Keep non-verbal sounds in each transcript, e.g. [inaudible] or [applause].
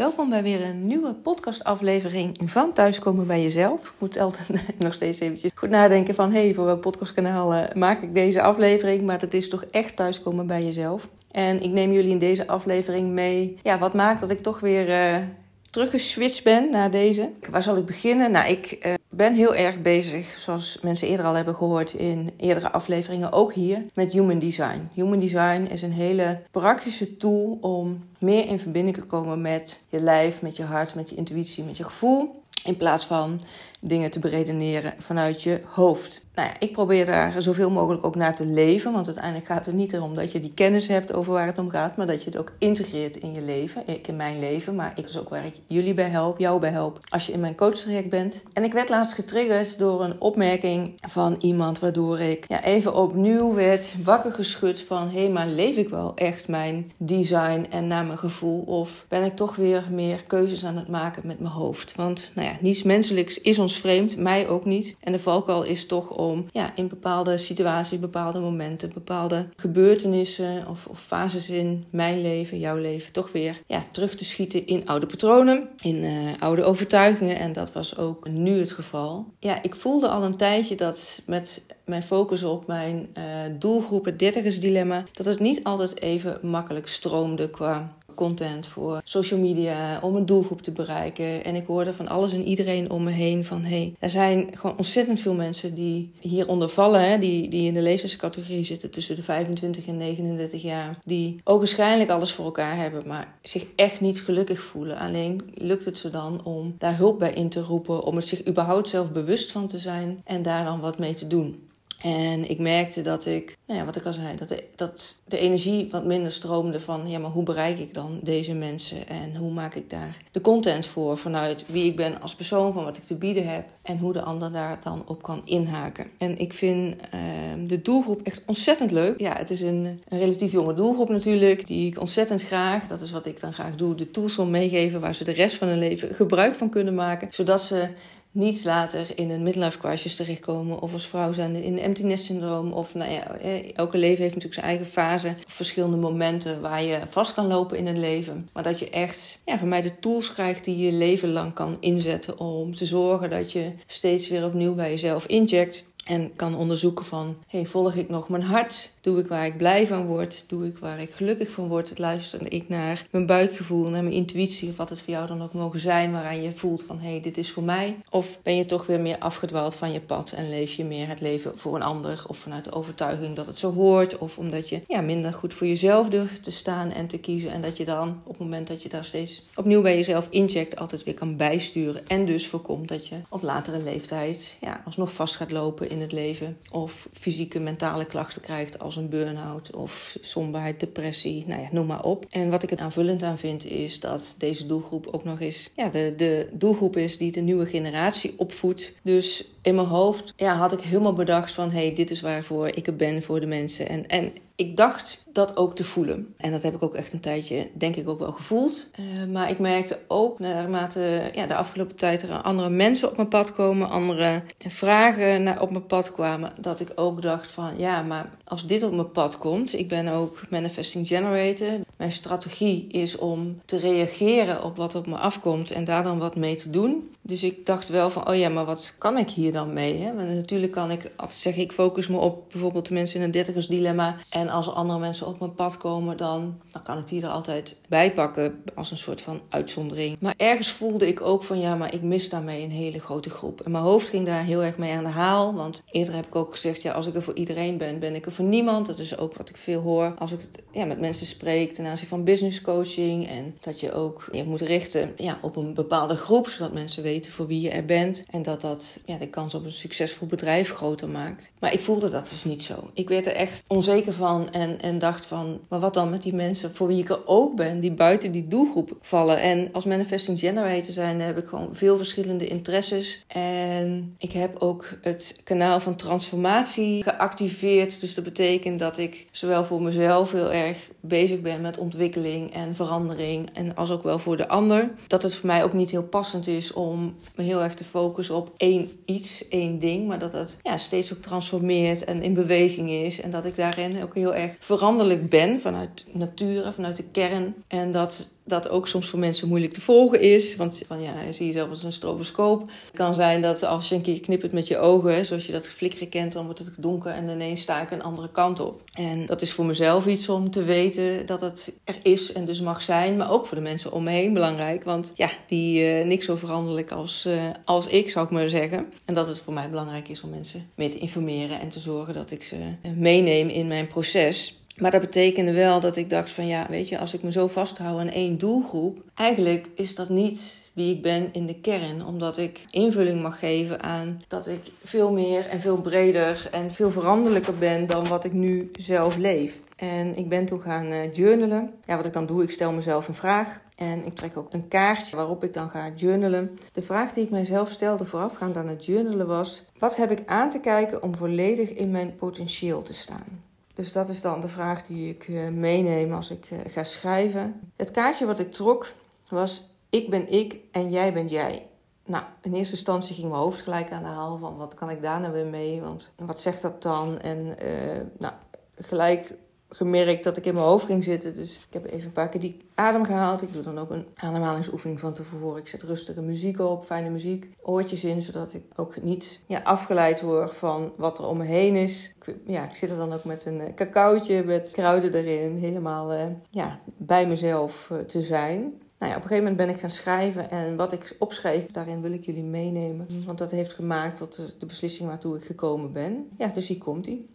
Welkom bij weer een nieuwe podcastaflevering van Thuiskomen bij Jezelf. Ik moet altijd [laughs] nog steeds eventjes goed nadenken van... hé, hey, voor welk podcastkanaal uh, maak ik deze aflevering? Maar dat is toch echt Thuiskomen bij Jezelf. En ik neem jullie in deze aflevering mee... ja, wat maakt dat ik toch weer... Uh, teruggeswitcht ben na deze. Waar zal ik beginnen? Nou, ik uh, ben heel erg bezig, zoals mensen eerder al hebben gehoord in eerdere afleveringen, ook hier, met Human Design. Human Design is een hele praktische tool om meer in verbinding te komen met je lijf, met je hart, met je intuïtie, met je gevoel. In plaats van dingen te beredeneren vanuit je hoofd. Nou ja, ik probeer daar zoveel mogelijk ook naar te leven. Want uiteindelijk gaat het niet erom dat je die kennis hebt over waar het om gaat. Maar dat je het ook integreert in je leven. Ik in mijn leven. Maar ik is ook waar ik jullie bij help, jou bij help. Als je in mijn coachtraject bent. En ik werd laatst getriggerd door een opmerking van iemand. Waardoor ik ja, even opnieuw werd wakker geschud van... Hé, hey, maar leef ik wel echt mijn design en naar mijn gevoel? Of ben ik toch weer meer keuzes aan het maken met mijn hoofd? Want nou ja, niets menselijks is ons vreemd, mij ook niet. En de valkuil is toch om ja, in bepaalde situaties, bepaalde momenten, bepaalde gebeurtenissen of, of fases in mijn leven, jouw leven, toch weer ja, terug te schieten in oude patronen, in uh, oude overtuigingen. En dat was ook nu het geval. Ja, ik voelde al een tijdje dat met mijn focus op mijn uh, het dertigersdilemma, dat het niet altijd even makkelijk stroomde qua content voor social media om een doelgroep te bereiken. En ik hoorde van alles en iedereen om me heen van hey, er zijn gewoon ontzettend veel mensen die hieronder vallen, hè, die, die in de leeftijdscategorie zitten tussen de 25 en 39 jaar, die ook waarschijnlijk alles voor elkaar hebben, maar zich echt niet gelukkig voelen. Alleen lukt het ze dan om daar hulp bij in te roepen, om het zich überhaupt zelf bewust van te zijn en daar dan wat mee te doen. En ik merkte dat ik, nou ja, wat ik al zei, dat de, dat de energie wat minder stroomde van, ja, maar hoe bereik ik dan deze mensen en hoe maak ik daar de content voor vanuit wie ik ben als persoon, van wat ik te bieden heb en hoe de ander daar dan op kan inhaken. En ik vind uh, de doelgroep echt ontzettend leuk. Ja, het is een, een, relatief jonge doelgroep natuurlijk, die ik ontzettend graag, dat is wat ik dan graag doe, de tools wil meegeven waar ze de rest van hun leven gebruik van kunnen maken, zodat ze niet later in een midlife crisis terechtkomen. Of als vrouw zijn in een empty nest syndroom. Of nou ja, eh, elke leven heeft natuurlijk zijn eigen fase. Of verschillende momenten waar je vast kan lopen in het leven. Maar dat je echt ja, van mij de tools krijgt die je leven lang kan inzetten. Om te zorgen dat je steeds weer opnieuw bij jezelf inject. En kan onderzoeken van, hey, volg ik nog mijn hart? Doe ik waar ik blij van word? Doe ik waar ik gelukkig van word? Luister ik naar mijn buikgevoel, naar mijn intuïtie of wat het voor jou dan ook mogen zijn, waaraan je voelt van hé, hey, dit is voor mij? Of ben je toch weer meer afgedwaald van je pad en leef je meer het leven voor een ander of vanuit de overtuiging dat het zo hoort of omdat je ja, minder goed voor jezelf durft te staan en te kiezen en dat je dan op het moment dat je daar steeds opnieuw bij jezelf incheckt altijd weer kan bijsturen en dus voorkomt dat je op latere leeftijd ja, alsnog vast gaat lopen in het leven of fysieke mentale klachten krijgt als een burn-out of somberheid, depressie, nou ja, noem maar op. En wat ik er aanvullend aan vind is dat deze doelgroep ook nog eens ja, de, de doelgroep is die de nieuwe generatie opvoedt. Dus in mijn hoofd ja, had ik helemaal bedacht van hey, dit is waarvoor ik er ben voor de mensen. En, en ik dacht dat ook te voelen. En dat heb ik ook echt een tijdje, denk ik, ook wel gevoeld. Uh, maar ik merkte ook naarmate ja, de afgelopen tijd er andere mensen op mijn pad komen, andere vragen naar, op mijn pad kwamen, dat ik ook dacht van ja, maar als dit op mijn pad komt, ik ben ook manifesting generator. Mijn strategie is om te reageren op wat op me afkomt en daar dan wat mee te doen. Dus ik dacht wel van, oh ja, maar wat kan ik hier dan mee? Hè? Want natuurlijk kan ik altijd zeggen, ik focus me op bijvoorbeeld de mensen in een dertigersdilemma. En als er andere mensen op mijn pad komen, dan, dan kan ik die er altijd bij pakken als een soort van uitzondering. Maar ergens voelde ik ook van, ja, maar ik mis daarmee een hele grote groep. En mijn hoofd ging daar heel erg mee aan de haal. Want eerder heb ik ook gezegd, ja, als ik er voor iedereen ben, ben ik er voor niemand. Dat is ook wat ik veel hoor als ik ja, met mensen spreek van business coaching. En dat je ook je moet richten ja, op een bepaalde groep, zodat mensen weten voor wie je er bent. En dat dat ja, de kans op een succesvol bedrijf groter maakt. Maar ik voelde dat dus niet zo. Ik werd er echt onzeker van en, en dacht van, maar wat dan met die mensen voor wie ik er ook ben, die buiten die doelgroep vallen. En als manifesting generator zijn heb ik gewoon veel verschillende interesses. En ik heb ook het kanaal van transformatie geactiveerd. Dus dat betekent dat ik zowel voor mezelf heel erg bezig ben met ontwikkeling en verandering. En als ook wel voor de ander. Dat het voor mij ook niet heel passend is om me heel erg te focussen op één iets, één ding. Maar dat het ja, steeds ook transformeert en in beweging is. En dat ik daarin ook heel erg veranderlijk ben vanuit natuur, vanuit de kern. En dat dat ook soms voor mensen moeilijk te volgen is. Want van, ja, zie je zelf als een stroboscoop. Het kan zijn dat als je een keer knippert met je ogen, zoals je dat flikkeren kent, dan wordt het donker en ineens sta ik een andere kant op. En dat is voor mezelf iets om te weten dat het er is en dus mag zijn. Maar ook voor de mensen om me heen belangrijk. Want ja, die uh, niks zo veranderlijk als, uh, als ik, zou ik maar zeggen. En dat het voor mij belangrijk is om mensen mee te informeren en te zorgen dat ik ze uh, meeneem in mijn proces. Maar dat betekende wel dat ik dacht van ja, weet je, als ik me zo vasthoud aan één doelgroep, eigenlijk is dat niet wie ik ben in de kern, omdat ik invulling mag geven aan dat ik veel meer en veel breder en veel veranderlijker ben dan wat ik nu zelf leef. En ik ben toen gaan uh, journalen. Ja, wat ik dan doe, ik stel mezelf een vraag. En ik trek ook een kaartje waarop ik dan ga journalen. De vraag die ik mijzelf stelde voorafgaand aan het journalen was: wat heb ik aan te kijken om volledig in mijn potentieel te staan? Dus dat is dan de vraag die ik uh, meeneem als ik uh, ga schrijven. Het kaartje wat ik trok was: Ik ben ik en jij bent jij. Nou, in eerste instantie ging mijn hoofd gelijk aan de haal van wat kan ik daar nou weer mee? Want wat zegt dat dan? En uh, nou, gelijk gemerkt dat ik in mijn hoofd ging zitten. Dus ik heb even een paar keer die adem gehaald. Ik doe dan ook een ademhalingsoefening van tevoren. Ik zet rustige muziek op, fijne muziek, oortjes in, zodat ik ook niet ja, afgeleid word van wat er om me heen is. Ik, ja, ik zit er dan ook met een uh, cacaotje met kruiden erin, helemaal uh, ja, bij mezelf uh, te zijn. Nou ja, op een gegeven moment ben ik gaan schrijven en wat ik opschreef, daarin wil ik jullie meenemen. Want dat heeft gemaakt tot de, de beslissing waartoe ik gekomen ben. Ja, dus hier komt ie.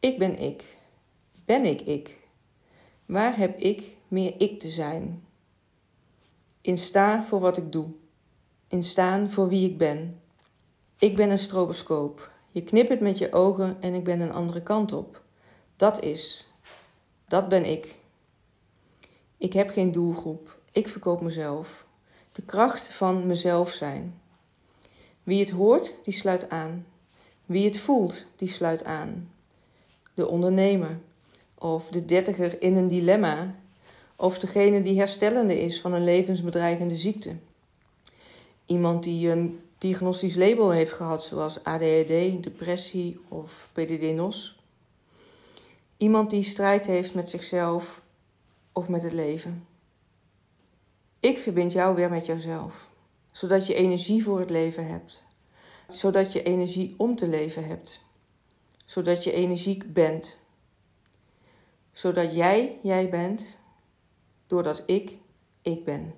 Ik ben ik. Ben ik ik? Waar heb ik meer ik te zijn? In staan voor wat ik doe. In staan voor wie ik ben. Ik ben een stroboscoop. Je knippert met je ogen en ik ben een andere kant op. Dat is. Dat ben ik. Ik heb geen doelgroep. Ik verkoop mezelf. De kracht van mezelf zijn. Wie het hoort, die sluit aan. Wie het voelt, die sluit aan. De ondernemer, of de dertiger in een dilemma, of degene die herstellende is van een levensbedreigende ziekte. Iemand die een diagnostisch label heeft gehad, zoals ADHD, depressie of PDD-NOS. Iemand die strijd heeft met zichzelf of met het leven. Ik verbind jou weer met jouzelf, zodat je energie voor het leven hebt, zodat je energie om te leven hebt, zodat je energiek bent zodat jij jij bent, doordat ik ik ben.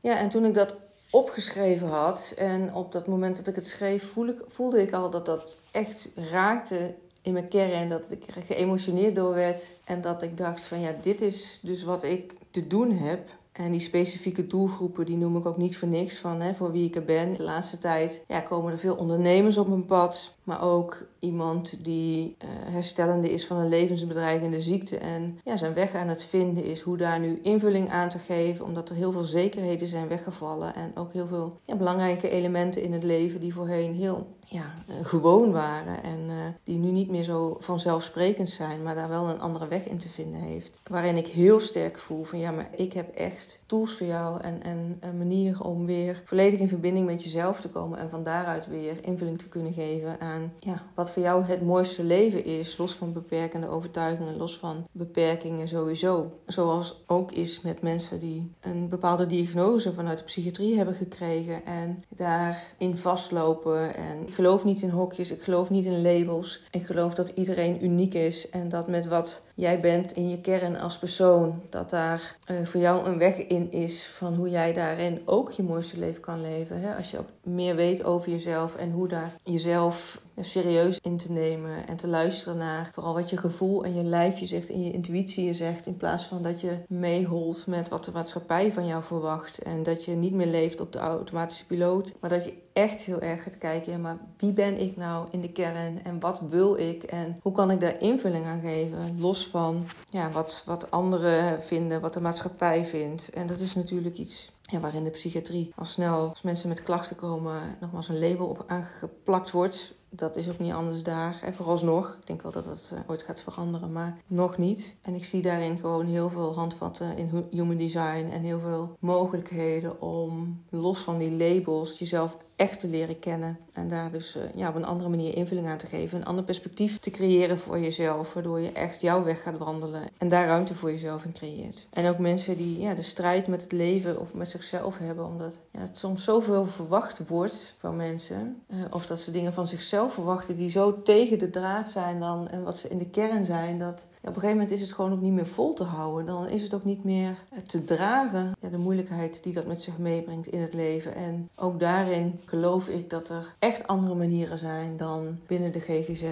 Ja, en toen ik dat opgeschreven had en op dat moment dat ik het schreef, voelde, voelde ik al dat dat echt raakte in mijn kern. Dat ik er geëmotioneerd door werd en dat ik dacht van ja, dit is dus wat ik te doen heb. En die specifieke doelgroepen, die noem ik ook niet voor niks van hè, voor wie ik er ben. De laatste tijd ja, komen er veel ondernemers op mijn pad. Maar ook iemand die uh, herstellende is van een levensbedreigende ziekte. En ja, zijn weg aan het vinden is hoe daar nu invulling aan te geven. Omdat er heel veel zekerheden zijn weggevallen. En ook heel veel belangrijke elementen in het leven die voorheen heel ja, gewoon waren en uh, die nu niet meer zo vanzelfsprekend zijn, maar daar wel een andere weg in te vinden heeft. Waarin ik heel sterk voel van ja, maar ik heb echt tools voor jou en, en een manier om weer volledig in verbinding met jezelf te komen en van daaruit weer invulling te kunnen geven aan ja, wat voor jou het mooiste leven is, los van beperkende overtuigingen, los van beperkingen sowieso. Zoals ook is met mensen die een bepaalde diagnose vanuit de psychiatrie hebben gekregen en daarin vastlopen en geloof niet in hokjes, ik geloof niet in labels. Ik geloof dat iedereen uniek is en dat met wat jij bent in je kern als persoon, dat daar uh, voor jou een weg in is van hoe jij daarin ook je mooiste leven kan leven. Hè? Als je meer weet over jezelf en hoe daar jezelf serieus in te nemen en te luisteren naar vooral wat je gevoel en je lijf je zegt en je intuïtie je zegt. In plaats van dat je meeholt met wat de maatschappij van jou verwacht. En dat je niet meer leeft op de automatische piloot. Maar dat je echt heel erg gaat kijken, ja, maar wie ben ik nou in de kern en wat wil ik en hoe kan ik daar invulling aan geven? Los van ja, wat, wat anderen vinden, wat de maatschappij vindt. En dat is natuurlijk iets ja, waarin de psychiatrie al snel, als mensen met klachten komen, nogmaals een label op aangeplakt wordt dat is ook niet anders daar. En vooralsnog, ik denk wel dat dat uh, ooit gaat veranderen, maar nog niet. En ik zie daarin gewoon heel veel handvatten in human design en heel veel mogelijkheden om los van die labels jezelf echt te leren kennen. En daar dus ja, op een andere manier invulling aan te geven. Een ander perspectief te creëren voor jezelf. Waardoor je echt jouw weg gaat wandelen. En daar ruimte voor jezelf in creëert. En ook mensen die ja, de strijd met het leven of met zichzelf hebben. Omdat ja, het soms zoveel verwacht wordt van mensen. of dat ze dingen van zichzelf verwachten die zo tegen de draad zijn dan. En wat ze in de kern zijn. Dat op een gegeven moment is het gewoon ook niet meer vol te houden. Dan is het ook niet meer te dragen. Ja, de moeilijkheid die dat met zich meebrengt in het leven. En ook daarin geloof ik dat er echt andere manieren zijn dan binnen de GGZ.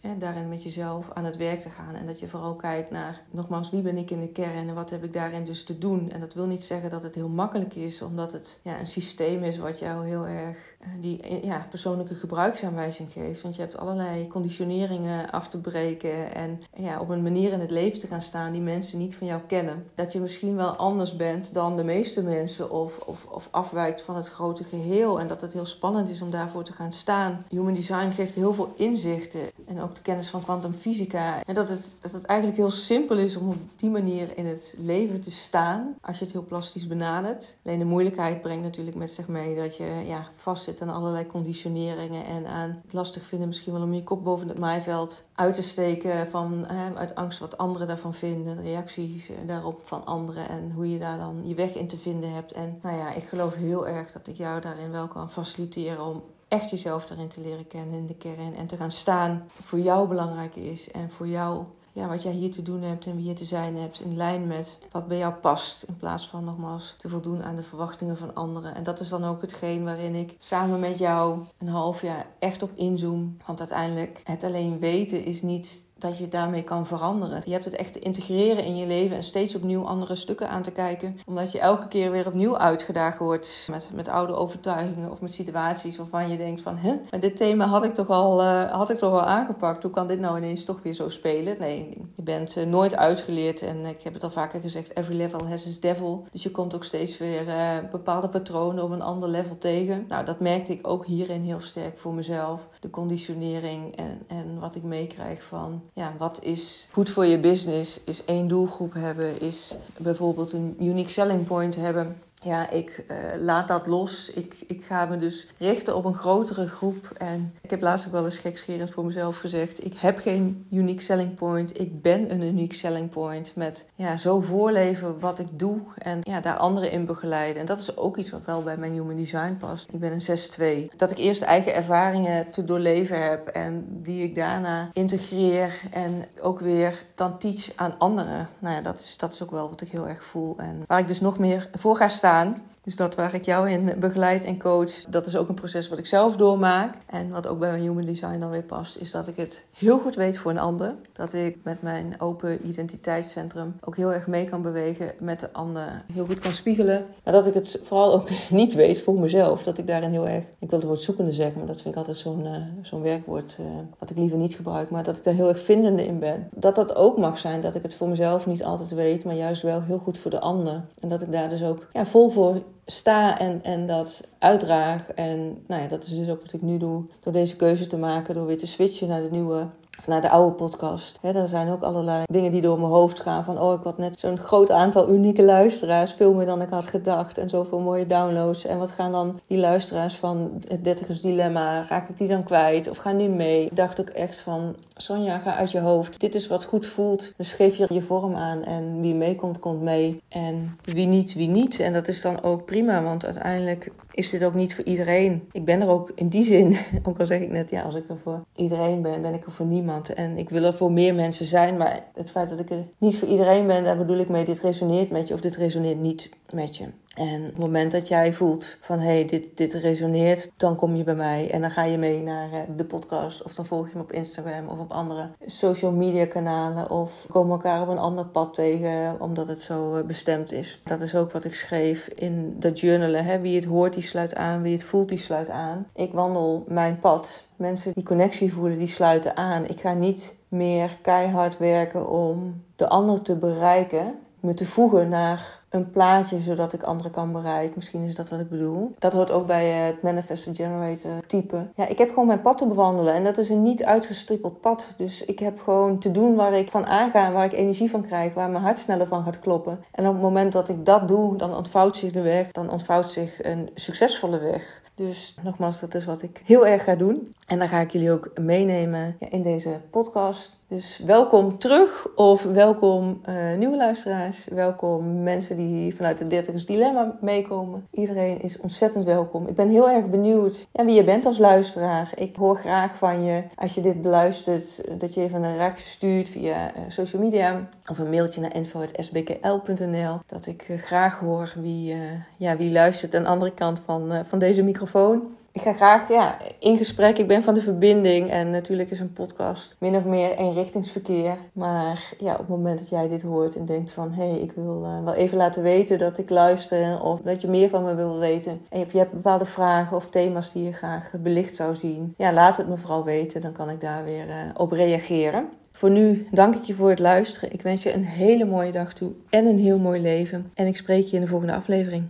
Hè, daarin met jezelf aan het werk te gaan. En dat je vooral kijkt naar, nogmaals, wie ben ik in de kern en wat heb ik daarin dus te doen. En dat wil niet zeggen dat het heel makkelijk is, omdat het ja, een systeem is wat jou heel erg eh, die ja, persoonlijke gebruiksaanwijzing geeft. Want je hebt allerlei conditioneringen af te breken en ja, op een manier in het leven te gaan staan die mensen niet van jou kennen. Dat je misschien wel anders bent dan de meeste mensen of, of, of afwijkt van het grote geheel en dat het heel spannend is om daarvoor te gaan staan. Human design geeft heel veel inzichten en ook de kennis van kwantumfysica. En dat het, dat het eigenlijk heel simpel is om op die manier in het leven te staan als je het heel plastisch benadert. Alleen de moeilijkheid brengt natuurlijk met zich mee dat je ja, vastzit aan allerlei conditioneringen en aan het lastig vinden misschien wel om je kop boven het maaiveld uit te steken van, uit angst wat anderen daarvan vinden, de reacties daarop van anderen en hoe je daar dan je weg in te vinden hebt. En nou ja, ik geloof heel erg dat ik jou daarin wel kan faciliteren om echt jezelf daarin te leren kennen in de kern en te gaan staan voor jou belangrijk is en voor jou ja, wat jij hier te doen hebt en wie je te zijn hebt in lijn met wat bij jou past. In plaats van nogmaals te voldoen aan de verwachtingen van anderen. En dat is dan ook hetgeen waarin ik samen met jou een half jaar echt op inzoom. Want uiteindelijk het alleen weten is niet dat je daarmee kan veranderen. Je hebt het echt te integreren in je leven en steeds opnieuw andere stukken aan te kijken. Omdat je elke keer weer opnieuw uitgedaagd wordt met, met oude overtuigingen of met situaties waarvan je denkt van... Hè, dit thema had ik, toch al, uh, had ik toch al aangepakt. Hoe kan dit nou ineens toch weer zo spelen? Nee, je bent uh, nooit uitgeleerd. En ik heb het al vaker gezegd, every level has its devil. Dus je komt ook steeds weer uh, bepaalde patronen op een ander level tegen. Nou, dat merkte ik ook hierin heel sterk voor mezelf. De conditionering en, en wat ik meekrijg van ja, wat is goed voor je business? Is één doelgroep hebben, is bijvoorbeeld een unique selling point hebben ja, ik uh, laat dat los. Ik, ik ga me dus richten op een grotere groep. En ik heb laatst ook wel eens gekscherend voor mezelf gezegd: ik heb geen unique selling point. Ik ben een unique selling point. Met ja, zo voorleven wat ik doe en ja, daar anderen in begeleiden. En dat is ook iets wat wel bij mijn human design past. Ik ben een 6-2. Dat ik eerst eigen ervaringen te doorleven heb en die ik daarna integreer en ook weer dan teach aan anderen. Nou ja, dat is, dat is ook wel wat ik heel erg voel. En waar ik dus nog meer voor ga staan staan. Dus dat waar ik jou in begeleid en coach, dat is ook een proces wat ik zelf doormaak. En wat ook bij mijn human design dan weer past, is dat ik het heel goed weet voor een ander. Dat ik met mijn open identiteitscentrum ook heel erg mee kan bewegen met de ander. Heel goed kan spiegelen. Maar dat ik het vooral ook [laughs] niet weet voor mezelf. Dat ik daarin heel erg, ik wil het woord zoekende zeggen, maar dat vind ik altijd zo'n uh, zo'n werkwoord uh, wat ik liever niet gebruik. Maar dat ik daar heel erg vindende in ben. Dat dat ook mag zijn, dat ik het voor mezelf niet altijd weet, maar juist wel heel goed voor de ander. En dat ik daar dus ook ja, vol voor sta en, en dat uitdraag. En nou ja, dat is dus ook wat ik nu doe. Door deze keuze te maken, door weer te switchen naar de nieuwe of naar de oude podcast. He, er zijn ook allerlei dingen die door mijn hoofd gaan. Van, oh, ik had net zo'n groot aantal unieke luisteraars. Veel meer dan ik had gedacht. En zoveel mooie downloads. En wat gaan dan die luisteraars van het dertigers dilemma? Raak ik die dan kwijt? Of gaan die mee? Ik dacht ook echt van, Sonja, ga uit je hoofd. Dit is wat goed voelt. Dus geef je je vorm aan. En wie meekomt, komt mee. En wie niet, wie niet. En dat is dan ook prima. Want uiteindelijk is dit ook niet voor iedereen. Ik ben er ook in die zin, [laughs] ook al zeg ik net, ja, als ik er voor iedereen ben, ben ik er voor niemand. En ik wil er voor meer mensen zijn, maar het feit dat ik er niet voor iedereen ben, daar bedoel ik mee, dit resoneert met je of dit resoneert niet met je. En op het moment dat jij voelt van hé, hey, dit, dit resoneert, dan kom je bij mij en dan ga je mee naar eh, de podcast. Of dan volg je me op Instagram of op andere social media kanalen. Of komen elkaar op een ander pad tegen omdat het zo eh, bestemd is. Dat is ook wat ik schreef in dat journalen. Hè? Wie het hoort, die sluit aan. Wie het voelt, die sluit aan. Ik wandel mijn pad. Mensen die connectie voelen, die sluiten aan. Ik ga niet meer keihard werken om de ander te bereiken me te voegen naar een plaatje zodat ik anderen kan bereiken. Misschien is dat wat ik bedoel. Dat hoort ook bij het Manifest Generator type. Ja, ik heb gewoon mijn pad te bewandelen en dat is een niet uitgestrippeld pad. Dus ik heb gewoon te doen waar ik van aanga, waar ik energie van krijg, waar mijn hart sneller van gaat kloppen. En op het moment dat ik dat doe, dan ontvouwt zich de weg, dan ontvouwt zich een succesvolle weg. Dus nogmaals, dat is wat ik heel erg ga doen. En dan ga ik jullie ook meenemen in deze podcast. Dus welkom terug of welkom uh, nieuwe luisteraars. Welkom mensen die vanuit het dertigers dilemma meekomen. Iedereen is ontzettend welkom. Ik ben heel erg benieuwd ja, wie je bent als luisteraar. Ik hoor graag van je als je dit beluistert dat je even een reactie stuurt via uh, social media of een mailtje naar info.sbkl.nl. Dat ik uh, graag hoor wie, ja, wie luistert aan de andere kant van, van deze microfoon ik ga graag ja, in gesprek. Ik ben van de verbinding. En natuurlijk is een podcast min of meer eenrichtingsverkeer. Maar ja, op het moment dat jij dit hoort en denkt van... hé, hey, ik wil uh, wel even laten weten dat ik luister... of dat je meer van me wil weten... en of je hebt bepaalde vragen of thema's die je graag belicht zou zien... ja, laat het me vooral weten. Dan kan ik daar weer uh, op reageren. Voor nu dank ik je voor het luisteren. Ik wens je een hele mooie dag toe en een heel mooi leven. En ik spreek je in de volgende aflevering.